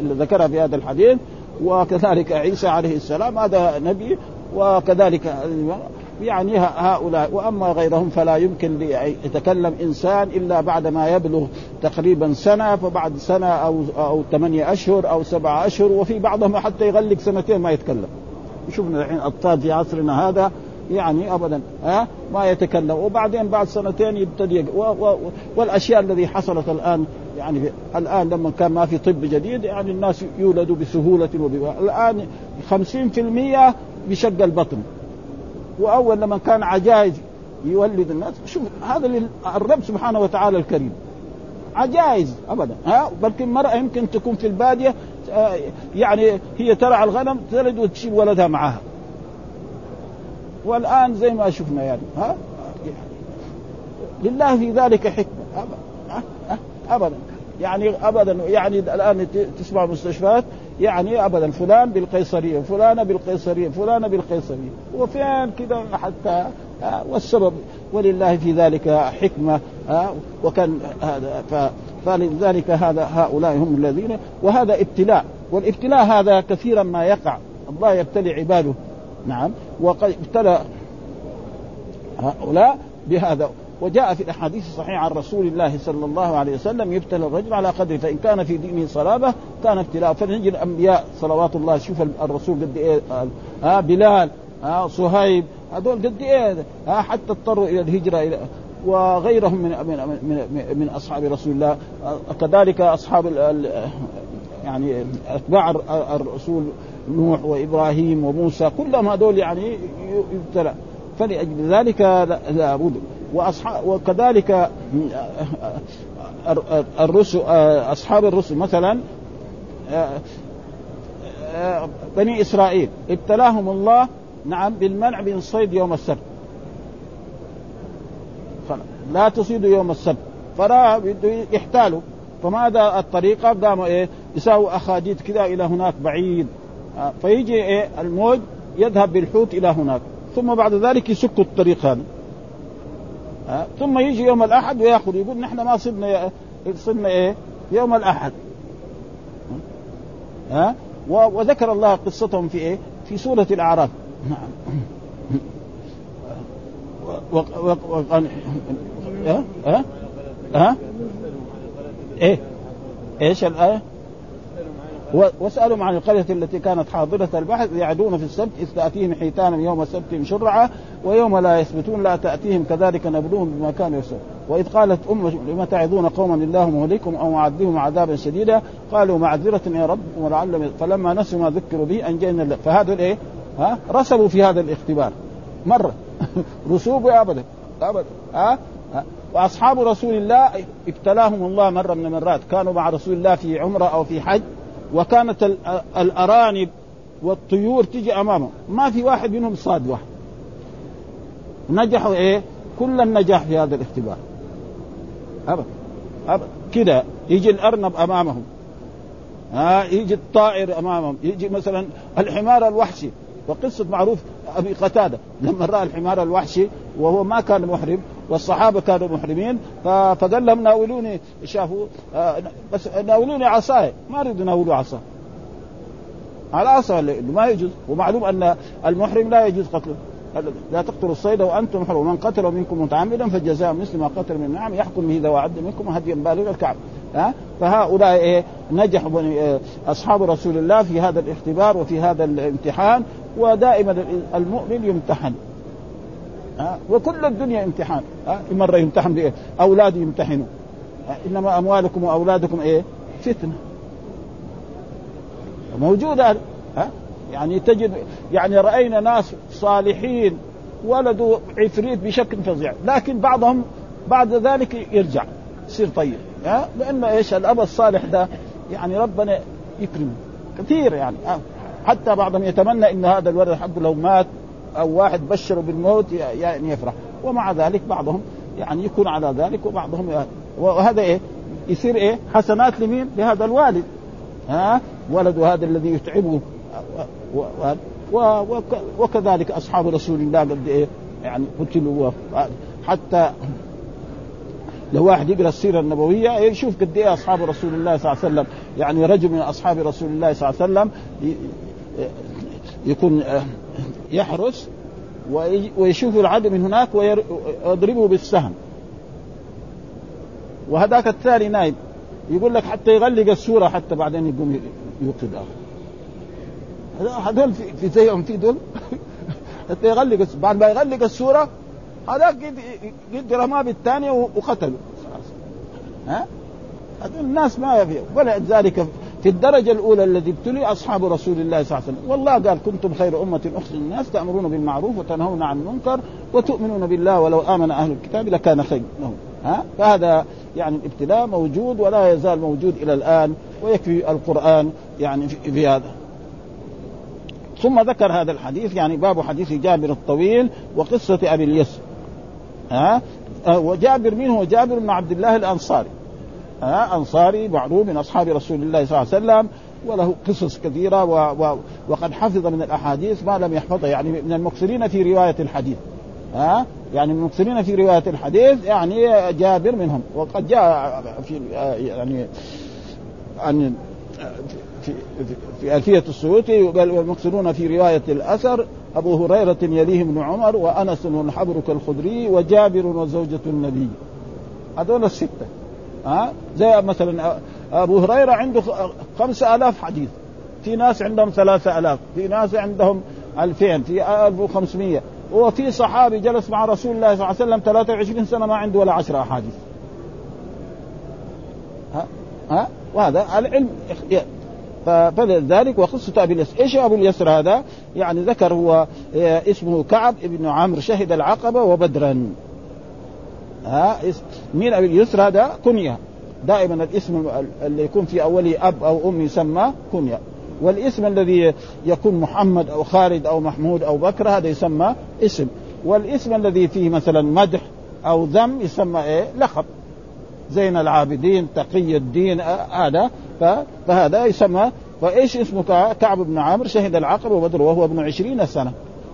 اللي ذكرها في هذا الحديث. وكذلك عيسى عليه السلام. هذا نبي. وكذلك يعني هؤلاء. وأما غيرهم فلا يمكن يتكلم إنسان إلا بعد ما يبلغ تقريبا سنة. فبعد سنة أو أو ثمانية أشهر أو سبعة أشهر. وفي بعضهم حتى يغلق سنتين ما يتكلم. شفنا الحين اطفال في عصرنا هذا. يعني ابدا ها؟ ما يتكلم. وبعدين بعد سنتين يبتدي والأشياء الذي حصلت الآن يعني الآن لما كان ما في طب جديد يعني الناس يولدوا بسهولة وب... الآن 50% بشق البطن. وأول لما كان عجائز يولد الناس شوف هذا الرب سبحانه وتعالى الكريم. عجائز ابدا ها؟ بلكن مرأة يمكن تكون في البادية آه، يعني هي ترعى الغنم تلد وتشيل ولدها معها. والآن زي ما شفنا يعني ها؟ لله في ذلك حكمة ابدا ابدا. يعني ابدا يعني الآن تسمع مستشفيات يعني ابدا فلان بالقيصرية فلانه بالقيصرية فلانه بالقيصرية. وفين كذا حتى والسبب ولله في ذلك حكمة وكان هذا فلذلك هذا هؤلاء هم الذين وهذا ابتلاء. والابتلاء هذا كثيرا ما يقع. الله يبتلي عباده. نعم. وقد ابتلى هؤلاء بهذا. وجاء في الأحاديث الصحيحة عن رسول الله صلى الله عليه وسلم يبتلى الرجل على قدره فإن كان في دينه صلابة كان ابتلاء. فنجي الأنبياء صلوات الله شوف الرسول قد إيه؟ ها بلال ها صهيب هذول قد إيه؟ ها حتى اضطروا إلى الهجرة إلى وغيرهم من من من, من أصحاب رسول الله. كذلك أصحاب يعني أتباع الرسول نوح وإبراهيم وموسى كلهم هذول يعني يبتلى. فلأجل ذلك لابد واصحاب وكذلك الرسل أصحاب الرسل مثلا بني إسرائيل ابتلاهم الله نعم بالمنع من صيد يوم السبت. لا تصيدوا يوم السبت. فرا يحتالوا. فماذا الطريقة؟ قاموا إيه؟ يساووا اخاديد كذا إلى هناك بعيد. فيجي إيه الموج يذهب بالحوت إلى هناك. ثم بعد ذلك يسكوا الطريق هذا. ها ثم يجي يوم الأحد ويأخذ يقول نحن ما صرنا صرنا إيه يوم الأحد. ها وذكر الله قصتهم في إيه في سورة الأعراف. نعم و... و... و... ها ها ها إيه إيش الآية؟ واسألهم عن القرية التي كانت حاضرة البحر يعدون في السبت إذ تأتيهم حيتانا يوم سبتهم شرعا ويوم لا يثبتون لا تأتيهم كذلك نبلوهم بما كانوا يسرون وإذ قالت امه لم تعظون قوما الله مهلكهم أو معذبهم عذابا شديدا؟ قالوا معذرة إلى ربكم ولعلهم فلما نسوا ما ذكروا به أنجينا الله. فهذا الإيه؟ ها؟ رسبوا في هذا الاختبار. مره رسوب ابدا. ابدا. ها؟ وأصحاب رسول الله ابتلاهم الله مرة من المرات. كانوا مع رسول الله في عمرة أو في حج. وكانت الارانب والطيور تجي امامهم ما في واحد منهم صاد واحد. نجحوا إيه؟ كل النجاح في هذا الاختبار. ابدا ابدا كده يجي الأرنب أمامهم. ها يجي الطائر أمامهم. يجي مثلا الحمار الوحشي. وقصة معروف أبي قتادة. لما رأى الحمار الوحشي وهو ما كان محرم والصحابة كانوا محرمين فقال لهم ناولوني شافوا آه، بس ناولوني عصاي ما رضوا يناولوا عصا. على عصا ما يجوز؟ ومعلوم أن المحرم لا يجوز قتله. لا تقتلوا الصيد وأنتم حر ومن قتل منكم متعمدا فالجزاء مثل ما قتل من النعم يحكم به ذو عد منكم هديا بالغ الكعب ها؟ فهؤلاء إيه نجحوا إيه أصحاب رسول الله في هذا الاختبار وفي هذا الامتحان ودائما المؤمن يمتحن. ها؟ وكل الدنيا امتحان ها؟ مرة يمتحن بإيه؟ أولاد يمتحنوا. إنما أموالكم وأولادكم إيه؟ فتنة. موجودة ها؟ يعني تجد يعني رأينا ناس صالحين ولدوا عفريت بشكل فظيع لكن بعضهم بعد ذلك يرجع يصير طيب ها؟ لأن إيش؟ الأب الصالح ده يعني ربنا يكرمه كثير يعني حتى بعضهم يتمنى إن هذا الولد حقه لو مات أو واحد بشره بالموت يعني يفرح. ومع ذلك بعضهم يعني يكون على ذلك وبعضهم وهذا إيه؟ يصير إيه؟ حسنات لمين؟ لهذا الوالد. ها؟ ولد هذا الذي يتعبه. وكذلك أصحاب رسول الله قد إيه؟ يعني قتلوا حتى لو واحد يقرأ السيرة النبوية يشوف قد إيه أصحاب رسول الله صلى الله عليه وسلم. يعني رجل من أصحاب رسول الله صلى الله عليه وسلم يكون يحرس ويشوف العدو من هناك ويضربه بالسهم. وهذاك الثاني نايم. يقول لك حتى يغلق السورة حتى بعدين يقوم يوقظ هذول في زيهم في دول. حتى يغلق بعد ما يغلق السورة هذاك قد رماه بالثانية وقتله. ها؟ هذول الناس ما في ولذلك في الدرجة الأولى الذي ابتلي أصحاب رسول الله صلى الله عليه وسلم. والله قال كنتم خير أمة أخرج الناس تأمرون بالمعروف وتنهون عن المنكر وتؤمنون بالله ولو آمن أهل الكتاب لكان خير لهم. ها؟ فهذا يعني الابتلاء موجود ولا يزال موجود إلى الآن ويكفي القرآن يعني في هذا. ثم ذكر هذا الحديث يعني باب حديث جابر الطويل وقصة أبي اليسر ها؟ وجابر من هو جابر بن عبد الله الأنصاري. ها أنصاري معروف من أصحاب رسول الله صلى الله عليه وسلم وله قصص كثيرة و و وقد حفظ من الأحاديث ما لم يحفظها. يعني من المكثرين في رواية الحديث. ها يعني من المكثرين في رواية الحديث يعني جابر منهم. وقد جاء في يعني عن في في ألفية السيوطي قال والمكثرون في رواية الأثر أبو هريرة يليه ابن عمر وأنس والحبر كالخدري وجابر وزوجة النبي. هذول الستة. ها؟ زي مثلا أبو هريرة عنده خمسة آلاف حديث. في ناس عندهم ثلاثة آلاف في ناس عندهم ألفين في 1500 وفي صحابي جلس مع رسول الله صلى الله عليه وسلم 23 سنة ما عنده ولا 10 أحاديث. ها؟ ها؟ وهذا العلم. فلذلك وقصة أبي اليسر إيش أبو اليسر هذا؟ يعني ذكر هو اسمه كعب ابن عمرو شهد العقبة وبدرا. ها مين أبي اليسر هذا كنية. دائما الاسم اللي يكون في أوله أب أو أم يسمى كنية. والاسم الذي يكون محمد أو خالد أو محمود أو بكر هذا يسمى اسم. والاسم الذي فيه مثلا مدح أو ذم يسمى إيه؟ لقب. زين العابدين تقي الدين هذا. فهذا يسمى. فإيش اسمه كعب بن عامر شهد العقبه وبدر وهو ابن عشرين سنة.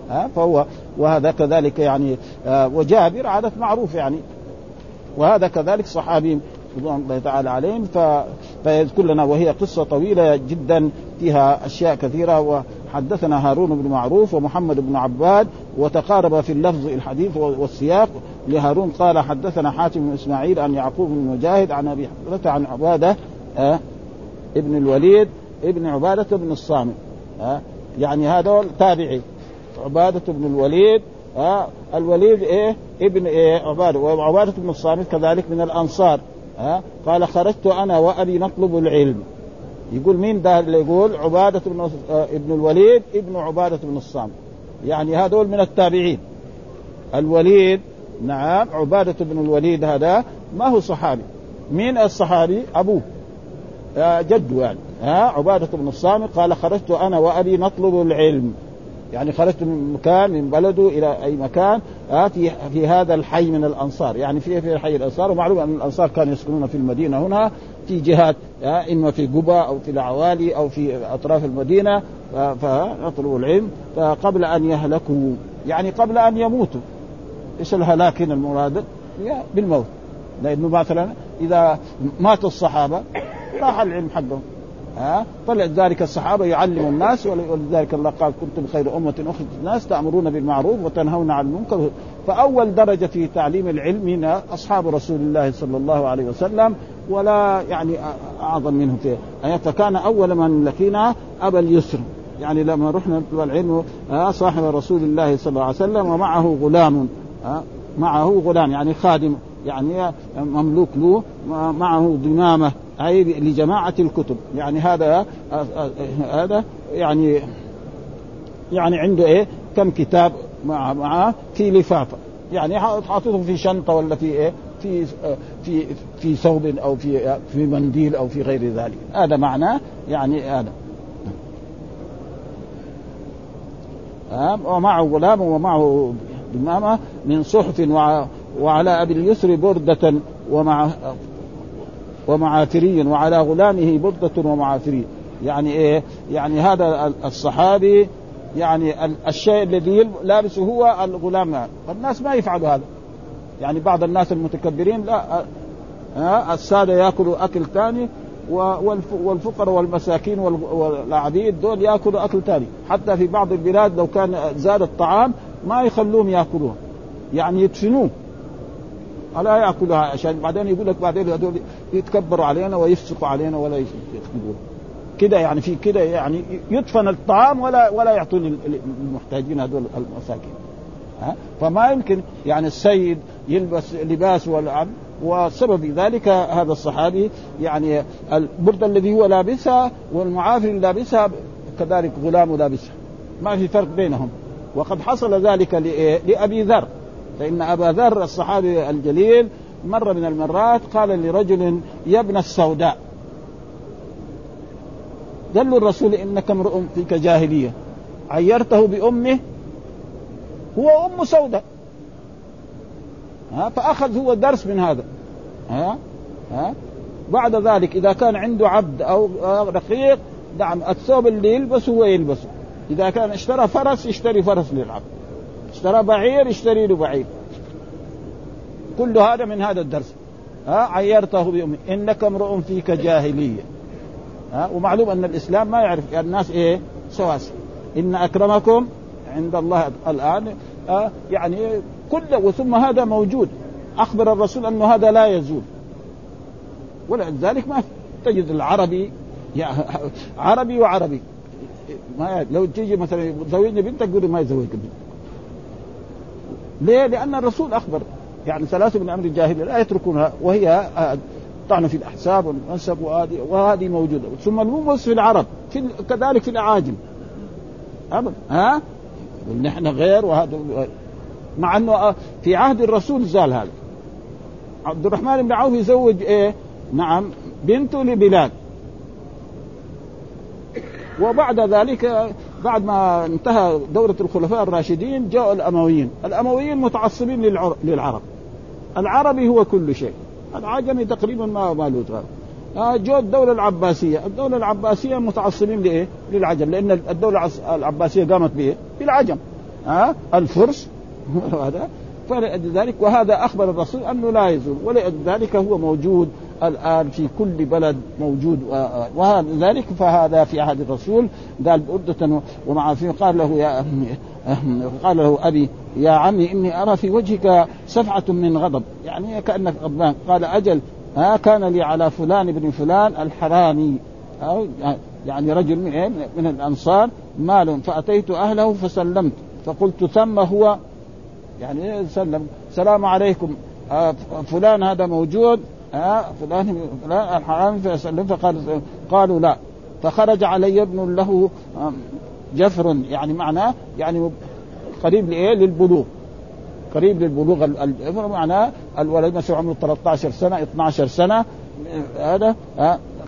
ها فهو وهذا كذلك يعني آه وجابر عادة معروف يعني. وهذا كذلك صحابي رضوان الله تعالى عليهم. فيذكر لنا وهي قصة طويلة جدا فيها أشياء كثيرة. وحدثنا هارون بن معروف ومحمد بن عباد وتقارب في اللفظ الحديث والسياق لهارون. قال حدثنا حاتم بن إسماعيل عن يعقوب بن مجاهد عن أبي عن عبادة آه ابن الوليد ابن عبادة بن الصامت آه يعني هذول تابعي. عبادة بن الوليد آه الوليد إيه؟ ابن إيه؟ عبادة. وعبادة بن الصامت كذلك من الأنصار. ها قال خرجت أنا وأبي نطلب العلم. يقول مين ده اللي يقول؟ عبادة بن آه، ابن الوليد ابن عبادة بن الصامت. يعني هذول من التابعين. الوليد نعم عبادة بن الوليد هذا ما هو صحابي. مين الصحابي؟ أبوه. آه، جده يعني. ها عبادة بن الصامت قال خرجت أنا وأبي نطلب العلم. يعني خرجت من مكان من بلده إلى أي مكان آه في في هذا الحي من الأنصار. يعني في في حي الأنصار. ومعلوم أن الأنصار كانوا يسكنون في المدينة هنا في جهات آه إما في قبى أو في العوالي أو في أطراف المدينة فيطلبوا العلم. فقبل أن يهلكوا يعني قبل أن يموتوا. إيش الهلاك هنا المراد؟ بالموت. لأنه مثلا إذا مات الصحابة راح العلم حقهم. ها؟ فلذلك الصحابة يعلموا الناس ولذلك الله قال كنتم خير أمة أخرجت الناس تأمرون بالمعروف وتنهون عن المنكر. فأول درجة في تعليم العلم هنا أصحاب رسول الله صلى الله عليه وسلم ولا يعني أعظم منه فيه يعني فكان أول من لقينا أبا اليسر. يعني لما رحنا نطلب العلم صاحب رسول الله صلى الله عليه وسلم ومعه غلام معه غلام يعني خادم يعني مملوك له معه ضمامه أي لجماعة الكتب. يعني هذا هذا يعني يعني عنده إيه؟ كم كتاب مع معاه في لفافه يعني حاططهم في شنطة ولا في إيه؟ في في في ثوب أو في في منديل أو في غير ذلك. هذا معناه يعني هذا. ومعه غلام ومعه إمامة من صحف وعلى أبي اليسر بردة ومع ومعافري وعلى غلامه بردة ومعافري يعني إيه؟ يعني هذا الصحابي يعني الشيء الذي لابسه هو الغلام. الناس ما يفعلوا هذا. يعني بعض الناس المتكبرين لا السادة يأكلوا أكل ثاني والفقراء والمساكين والعبيد دول يأكلوا أكل ثاني حتى في بعض البلاد لو كان زاد الطعام ما يخلوهم ياكلوها يعني يدفنوه. لا ياكلها عشان بعدين يقول لك بعدين هذول يتكبروا علينا ويفسقوا علينا ولا يخدموها كده يعني في كده يعني يدفن الطعام ولا ولا يعطون المحتاجين هذول المساكين. ها؟ فما يمكن يعني السيد يلبس لباس والعبد وسبب ذلك هذا الصحابي يعني البردة الذي هو لابسها والمعافر اللي لابسها كذلك غلام لابسها ما في فرق بينهم. وقد حصل ذلك لأبي ذر. فإن أبا ذر الصحابي الجليل مرة من المرات قال لرجل يا ابن السوداء. قال له الرسول إنك امرؤ فيك جاهلية. عيرته بأمه هو أم سوداء. ها فأخذ هو درس من هذا. ها ها بعد ذلك إذا كان عنده عبد أو رقيق نعم الثوب اللي يلبسه هو يلبسه. إذا كان اشترى فرس يشتري فرس للعبد. اشترى بعير يشتري له بعير. كل هذا من هذا الدرس. ها عيرته بأمه إنك امرؤ فيك جاهلية. ها ومعلوم أن الإسلام ما يعرف. الناس إيه؟ سواسي. إن أكرمكم عند الله الآن ها يعني كل وثم هذا موجود. أخبر الرسول أنه هذا لا يزول. ولذلك ما تجد العربي عربي وعربي. ما لو تيجي مثلا زوجني بنتك تقول ما يزوجك بنتك. ليه؟ لأن الرسول أخبر. يعني ثلاثة من أمر الجاهلية لا يتركونها وهي طعن في الأحساب والمنسب وهذه وهذه موجودة. ثم مو بس في العرب في كذلك في الأعاجم. أبدا. ها؟ نحن غير وهذا مع أنه في عهد الرسول زال هذا. عبد الرحمن بن عوف يزوج إيه؟ نعم بنته لبلال. وبعد ذلك بعد ما انتهى دورة الخلفاء الراشدين جاءوا الأمويين. الأمويين متعصبين للعرب. العربي هو كل شيء. العجمي تقريبا ما ما له آه جو الدولة العباسية، الدولة العباسية متعصبين لإيه؟ للعجم، لأن الدولة العباسية قامت بإيه؟ بالعجم. ها؟ آه الفرس. هذا. فلذلك وهذا أخبر الرسول أنه لا يزول. ولذلك هو موجود. الآن في كل بلد موجود وذلك فهذا في عهد الرسول قال بردة ومع في قال له يا قال له أبي يا عمي إني أرى في وجهك سفعة من غضب. يعني كأنك غضبان. قال أجل ها كان لي على فلان بن فلان الحراني أو يعني رجل من إيه؟ من الأنصار مال فأتيت أهله فسلمت. فقلت ثم هو؟ يعني سلم السلام عليكم. آه فلان هذا موجود آه فلان فلان الحرامي فسلم فقال قالوا لا. فخرج علي ابن له جفر يعني معناه يعني قريب لإيه؟ للبلوغ. قريب للبلوغ معناه الولد مثلا عمره 13 سنة 12 سنة. هذا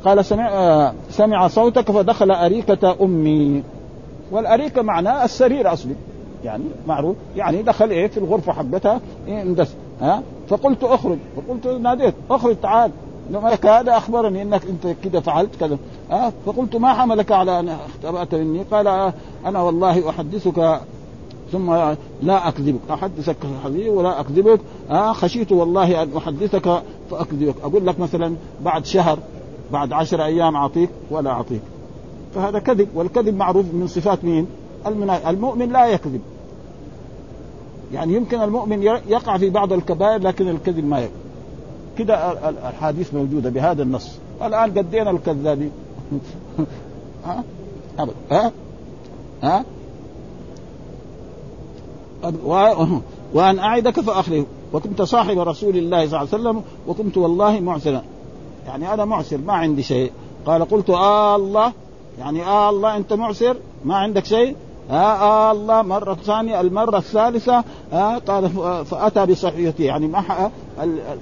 قال سمع آه سمع صوتك فدخل أريكة أمي. والأريكة معناه السرير أصلي. يعني معروف يعني دخل إيه؟ في الغرفة حقتها إيه اندس ها؟ فقلت أخرج. فقلت ناديت. أخرج تعال. ملك هذا أخبرني إنك أنت كذا فعلت كذا. ها فقلت ما حملك على أن اختبأت مني؟ قال أنا والله أحدثك ثم لا أكذبك. أحدثك حبيبي ولا أكذبك. آه خشيت والله أن أحدثك فأكذبك. أقول لك مثلا بعد شهر بعد عشر أيام أعطيك ولا أعطيك. فهذا كذب. والكذب معروف من صفات مين؟ المؤمن لا يكذب. يعني يمكن المؤمن يقع في بعض الكبائر لكن الكذب ما يكذب كده الحديث موجودة بهذا النص. الآن قدينا الكذابين. ها؟ ها؟ ها؟ وأن أعدك فأخلف وكنت صاحب رسول الله صلى الله عليه وسلم وكنت والله معسرا. يعني أنا معسر ما عندي شيء. قال قلت آه الله يعني آه الله أنت معسر ما عندك شيء؟ آه, آه الله مرة ثانية المرة الثالثة آه قال فأتى بصحيحته يعني مع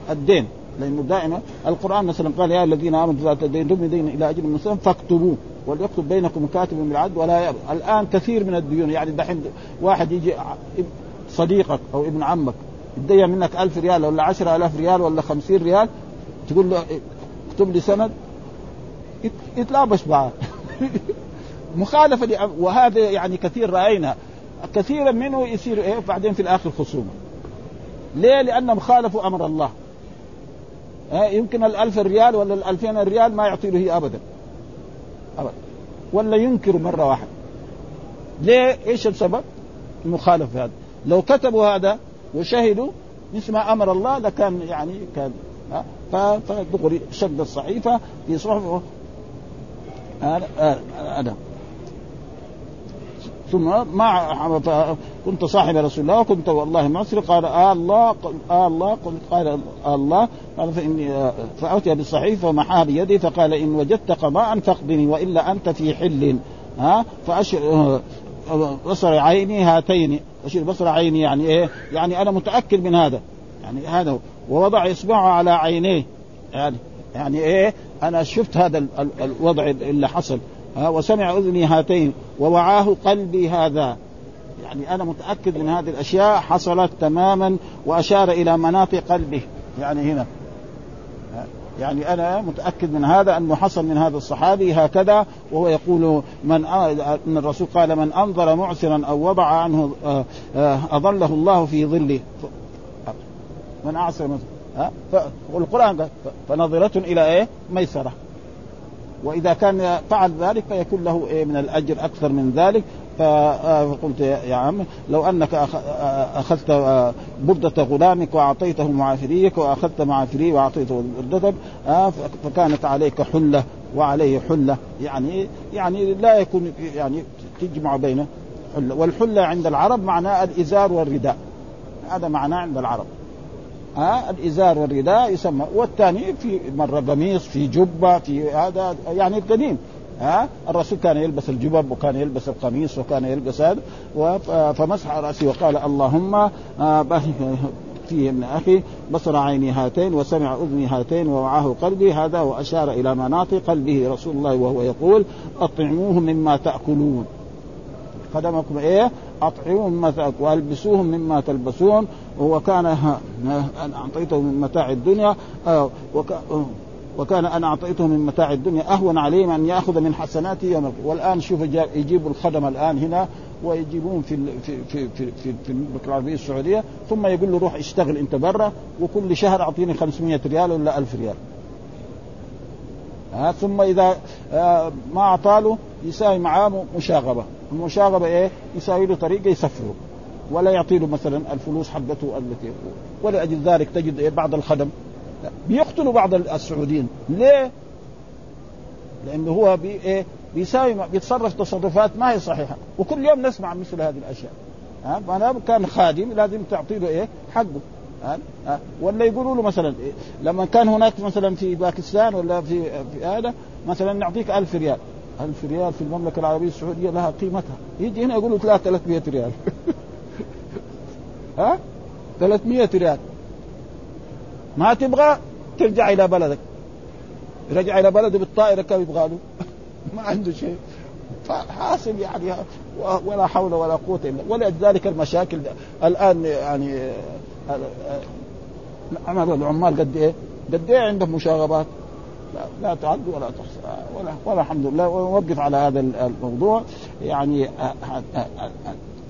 الدين. لأنه دائما القرآن مثلا قال يا الذين آمنوا إذا تدينتم بدين إلى أجل مسلم فاكتبوه وليكتب بينكم كاتب بالعدل ولا يأبى الآن كثير من الديون يعني دحين واحد يجي صديقك أو ابن عمك يدين منك ألف ريال ولا عشرة ألاف ريال ولا خمسين ريال تقول له اكتب لي سند يتلابش معاه. مخالفة وهذا يعني كثير رأينا. كثيرا منه يصير إيه بعدين في الآخر خصومه ليه؟ لأنهم خالفوا أمر الله. إيه يمكن الألف ريال ولا الألفين ريال ما يعطي له هي أبدا. أبدا. ولا ينكر مرة واحدة. ليه؟ إيش السبب؟ المخالفة هذا. لو كتبوا هذا وشهدوا مثل ما أمر الله لكان يعني كان فدغري شد الصحيفه في صحف هذا ثم ما كنت صاحب رسول الله وكنت والله معسر قال آه الله آه الله قلت قال آه الله قال فإني آه فأتي بالصحيفة ومحاها بيدي فقال إن وجدت قضاء فاقضني وإلا أنت في حل. ها؟ فأشر بصر عيني هاتين. أشير بصر عيني يعني إيه؟ يعني أنا متأكد من هذا. يعني هذا ووضع إصبعه على عينيه. يعني يعني إيه؟ أنا شفت هذا الوضع اللي حصل. ها وسمع أذني هاتين ووعاه قلبي هذا. يعني أنا متأكد من هذه الأشياء حصلت تماما وأشار إلى مناطق قلبه. يعني هنا يعني أنا متأكد من هذا أنه حصل من هذا الصحابي هكذا وهو يقول من أن الرسول قال من أنظر معسرا أو وضع عنه أظله الله في ظله. من أعسر والقرآن قال فنظرة إلى إيه؟ ميسرة. وإذا كان فعل ذلك فيكون له إيه من الأجر أكثر من ذلك. فقلت يا عم لو أنك أخذت بردة غلامك وأعطيته معافريك وأخذت معافريه وأعطيته بردتك فكانت عليك حلة وعليه حلة. يعني يعني لا يكون يعني تجمع بين حلة. والحلة عند العرب معناه الإزار والرداء. هذا معناه عند العرب. ها؟ الإزار والرداء يسمى. والثاني في مرة قميص في جبة في هذا يعني قديم ها؟ الرسول كان يلبس الجبب وكان يلبس القميص وكان يلبس هذا. فمسح رأسه وقال اللهم فيه من أخي بصر عيني هاتين وسمع أذني هاتين ووعاه قلبي هذا وأشار إلى مناطق قلبه رسول الله وهو يقول أطعموه مما تأكلون. خدمكم إيه؟ أطعموهم تاكلون والبسوهم مما تلبسون. وكان أنا أعطيته من متاع الدنيا. آه، وكان أنا أعطيته من متاع الدنيا. أهون عليه أن يأخذ من حسناته يوم والآن شوف يجيبوا الخدم الآن هنا ويجيبون في في في في في, المملكه العربيه السعودية. ثم يقول له روح اشتغل أنت برا وكل شهر أعطيني 500 ريال ولا 1000 ريال. ها ثم إذا آه ما أعطاله يساوي معاه مشاغبة. المشاغبة إيه؟ يساوي له طريقة يسفره. ولا يعطي له مثلا الفلوس حقته التي ولأجل ذلك تجد إيه؟ بعض الخدم. بيقتلوا بعض السعوديين. ليه؟ لأنه هو بي إيه؟ بيساوي بيتصرف تصرفات ما هي صحيحة. وكل يوم نسمع مثل هذه الأشياء. ها؟ فأنا كان خادم لازم تعطي له إيه؟ حقه. ها؟ ها؟ ولا يقولوا له مثلا إيه؟ لما كان هناك مثلا في باكستان ولا في في هذا مثلا نعطيك ألف ريال. ألف ريال في المملكة العربية السعودية لها قيمتها. يجي هنا يقول له 300 ريال. ها؟ 300 ريال. ما تبغى؟ ترجع إلى بلدك. رجع إلى بلده بالطائرة كم يبغى له؟ ما عنده شيء. فحاصل يعني ولا حول ولا قوة إلا ولذلك المشاكل الآن يعني عمل العمال قد إيه؟ قد إيه عندهم مشاغبات؟ لا, لا تعد ولا تحصى. ولا ولا الحمد لله. ونوقف على هذا الموضوع. يعني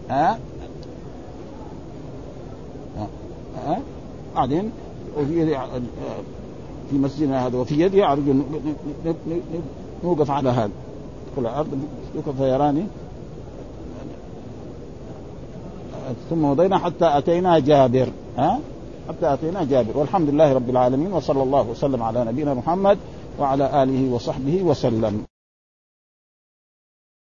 ها ها بعدين وفي في مسجدنا هذا وفي يدي أرجو نوقف على هذا. كل يوقف فيراني ثم مضينا حتى أتينا جابر. ها؟ حتى آتينا جابر. والحمد لله رب العالمين وصلى الله وسلم على نبينا محمد وعلى آله وصحبه وسلم.